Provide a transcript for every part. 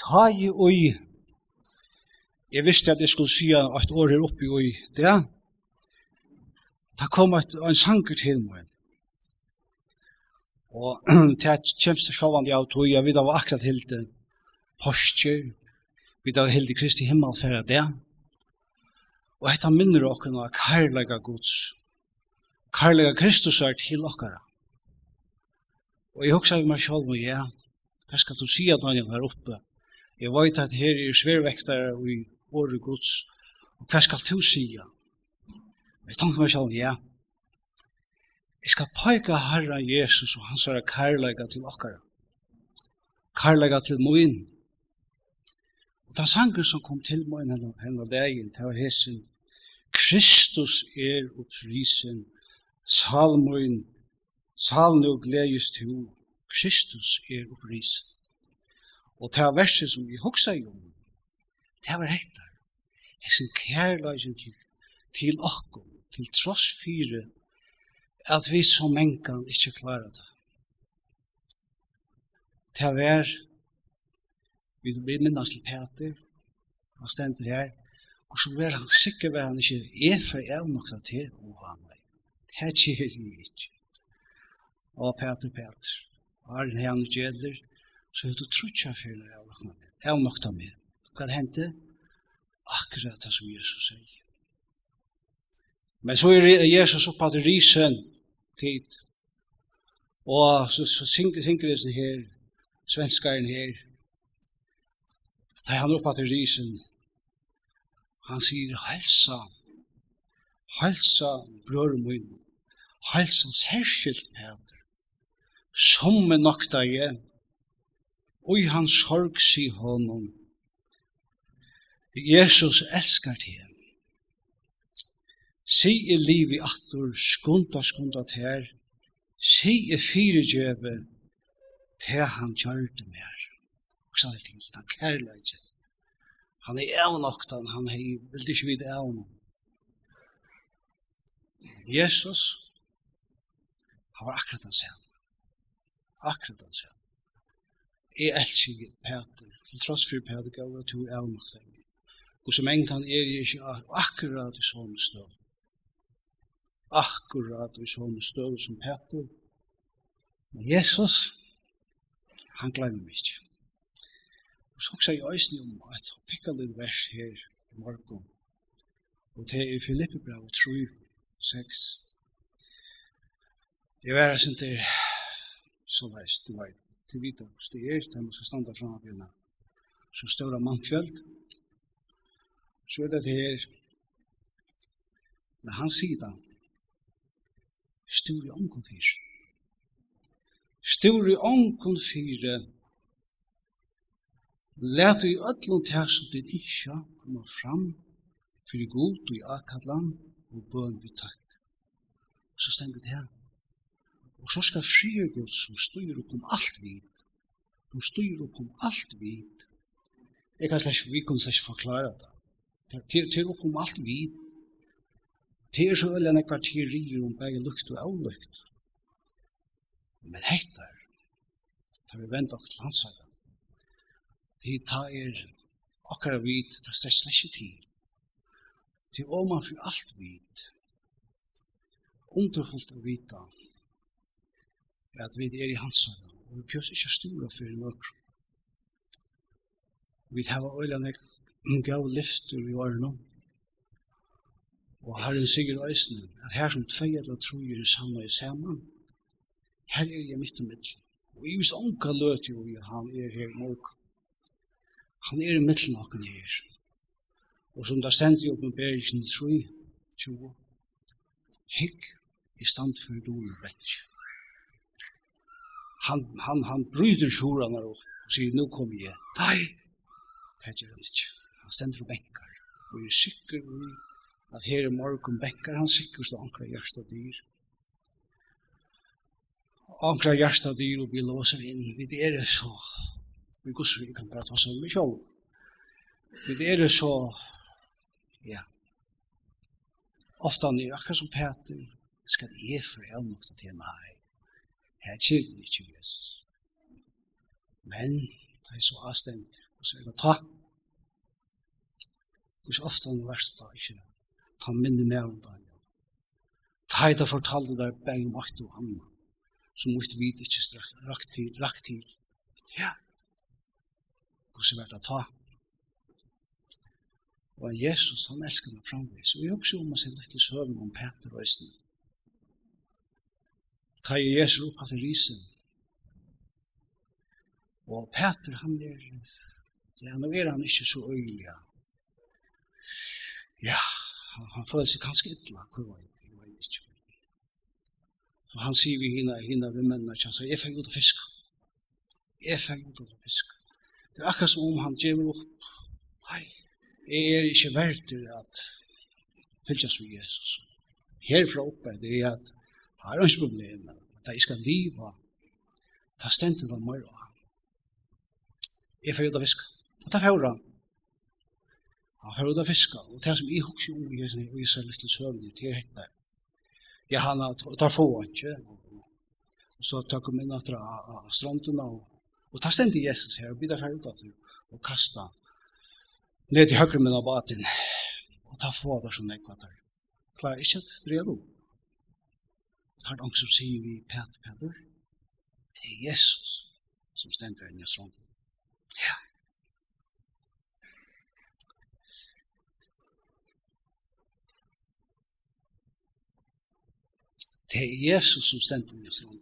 ta i oi, jeg visste at jeg skulle si at år her oppi oi, det, ta kom et, en sanger til meg. Og til at kjemst sjåvandig av tog, jeg vidt av akkurat helt postur, vidt av helt Kristi himmelferra det, og etter minner okkur av kærlega gods, kærlega Kristus er til okkara. Og jeg hugsa vi meg sjálf ja, hva skal du si at han er oppe? Jeg vet at her er sværvektere og i året gods. Og hva skal du sige? Jeg tenker meg selv, ja. Jeg skal pøyke Herren Jesus og hans herre kærleika til okkara. Kærleika til moin. Og den sangen som kom til moin henne dagen, det var hesen Kristus er opprisen, salmoin, salmo gledes til Kristus er opprisen. Og det verset som vi hoksa i om, det var Jeg sin kærløysen til, til okkom, til tross fire, at vi som menkan ikkje klarar det. Det var, vi blir minnas til Peter, han stender her, og så var han sikker var han ikkje, er for jeg nok til, å ha meg. det kjer jeg ikkje. Og Peter, Peter, har en han gjelder, så er det trutja fyrir av nokta mer. Av nokta mer. Hva hendte? Akkurat det som Jesus sier. Men så er Jesus oppa til risen tid. Og så, så synger, synger det her, svenskaren her, Da han oppa til risen, han sier, helsa, helsa brøren min, helsa særskilt Peter, som er nokta jeg, og i hans sorg si honom. Jesus elskar til henne. Si i liv i attor, skunda, skunda ter, si i fire djøve, te han gjør det mer. Og så er det ikke han kærleidje. Han er evnoktan, han er veldig ikke vidt evnoktan. Jesus, han var akkurat han selv. Akkurat han selv er elsker Peter, til tross for Peter gav at hun er nok den. Og som en kan er jeg ikke akkurat i sånne støv. Akkurat i sånne støv som Peter. Men Jesus, han glemmer meg ikke. Og så sier jeg øyne om at han pikker litt vers her i morgen. Og det er i Filippe brev 3, 6. Det var sin til så veist du vet til vita hos det er, der man skal standa fram av henne. Så ståra mannfjöld. Så er det her, med hans sida, stor i ångkon fyr. Stor i ångkon fyr, let i ötlun teg som din isha koma fram, fyrir god og i akadlan, og bøn vi takk. Så stengt det her. Og så skal frie Gud som styr opp om alt vit. Du styr opp om alt vit. Jeg kan slags, vi kan slags forklare det. Det er opp om alt vit. Det er så øyne enn ekvar teorier om begge lukt og avlukt. Men heitar, tar vi vend okkur til hans saga. Det er okkar vit, det er slags til. Det er oman for alt vit. Underfullt å vita at vi er i hansara, og vi pjøs ikke stora for en mørk. Vi hava øyne en gav lyfter i årene, og herren sigur øyne at her som tvei eller tro trojer samme i sammen her er jeg midt og midt Og i vist onka løt jo vi han er her i mørk. Han er i midt mitt naken her. Og som da stendt i oppenberingen 3, 20, Hikk i stand for domen vekk han, han, han bryter sjoran her og sier, nå kommer jeg. Nei, det gjør han ikke. Han stender og benkar. Og jeg er sikker at her i morgen benkar han sikkert og ankra hjärsta dyr. Ankra hjärsta dyr og vi låser inn. Vi er det så. Vi går så vi kan bare ta seg med sjål. Vi er det så, ja, ofta nu, akkurat som Peter, skal jeg for jeg måtte til meg. Her kjer den ikkje Jesus. Men, det er så avstendt, og så er det ta. Og så ofte han verst da, ikke, ta minne mer om det. Ta i det fortalte der beg om akt og anna, som måtte vite ikkje rakt til, rakt til. Ja, og så er det ta. Og Jesus, han elsker meg framvis, og jeg også om å se litt i søvn om Peter og Østene ta i Jesu opp til risen. Og Peter, han er, ja, nå er han ikke så øyelig. Ja, han føler seg ganske ytla, hvor var det, jeg vet ikke. Så han sier vi hina, hina vi mennene, han sier, jeg fikk ut og fiske. Jeg fikk ut og fiske. Det er akkurat som om han gjemmer opp, nei, jeg er ikke verdt til at fylgjast med Jesus. Herfra oppe, det er at har ikke problem, at jeg skal liva, ta stenten var mer. Jeg får ut av fisk. Og ta fjorda. Han får ut av fisk. Og det som jeg husker om i hesen, og jeg ser litt til søvn, det er hette. Jeg han tar få ikke, og så tar kom inn etter strandene. og, og ta stenten Jesus her, og bidra fjorda til, og kasta ned til høyre min av baten, og ta få av det som jeg kvattar. Klarer ikke at drev opp. Det er noen som sier vi, Peter, Peter, det er Jesus som stender i Njøsron. Ja. Det er Jesus som stender i Njøsron.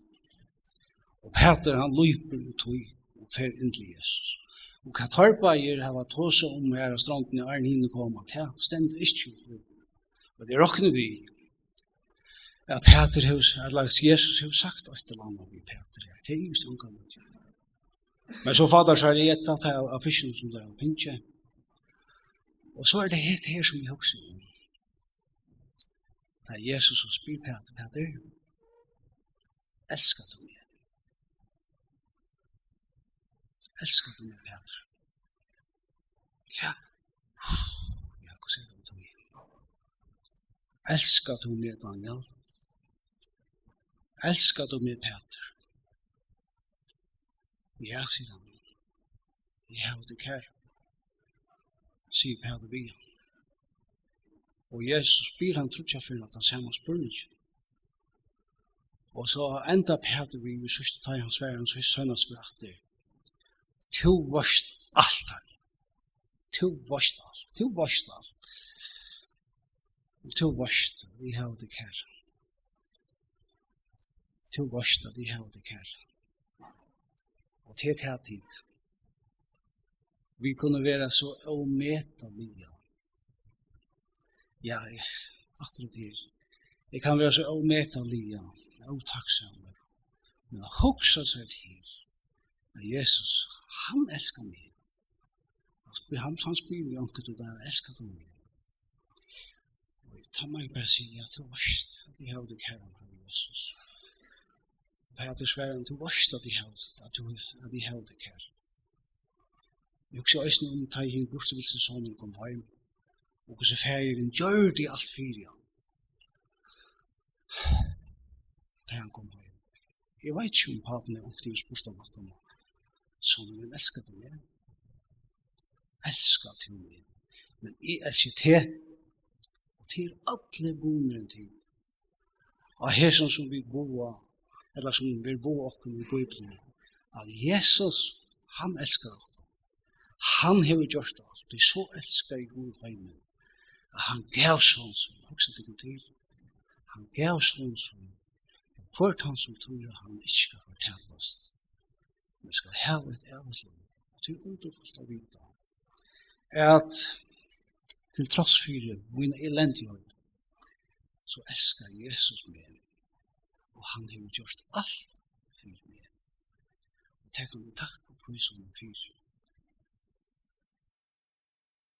Og Peter, han løper ut i og fer inn til Jesus. Og hva tar på å tarpeier hava tåse om her av stranden i Arne hinne koma, det stender ikke ut. Og det råkner vi at Peter hus, at lags Jesus hus sagt at det var noe vi Peter her. Det er just unga mot. Men så fader seg i et av av fisken som det er en pinche. Og så er det helt her som vi hokser om. Det er Jesus som spyr Peter, Peter, elskar du meg? Elskar du meg, Peter? Ja, ja, hva sier du til meg? Elskar du meg, Daniel? Elskar du meg, Peter? Ja, sier han. Jeg har det kær. Sier Peter vi. Og Jesus spyr han trutja for at han samme spurning. Og så enda Peter vi vi sørste ta i hans vær hans for at det. Tu varst alt her. Tu varst alt. Tu varst alt. Tu varst. Vi har det kær to varsta de her det kær. Og til til tid. Vi kunne være så ometa ometalige. Ja, jeg, atter til. Jeg kan være så ometa lia. Og otakksomme. Men å hoksa seg til at Jesus, han elskar meg. Han, han spyr jo anker du bare elskar du meg. Og jeg tar meg bare sige at det var ikke, jeg har det kære om Jesus. Jesus. Peter sværen, du varst at de held, at de held det her. Jeg husker også om ta i hinn bortvilsen sonen kom heim, og hos færen gjør de alt fyrir han. Da han kom heim. Jeg vet ikke om papen er omkring hos bortvilsen om han. Sonen min elskar til meg. Elskar til meg. Men jeg elskar til og til alle bonen til. Og her som vi boer eller som vil bo okken i Bibelen, at Jesus, han elskar okkur. Han har gjort det alt, det er så elskar i god heimen, at han gav sånn som, også til det til, han gav sånn som, hvert han som tror han ikke skal fortelle oss, Men skal ha et evigt liv, til underfullt å vite, at til tross fyrir min elendighet, så elskar Jesus meg og han har gjort alt fyrir meg. Og takk om takk og prøys om fyrir.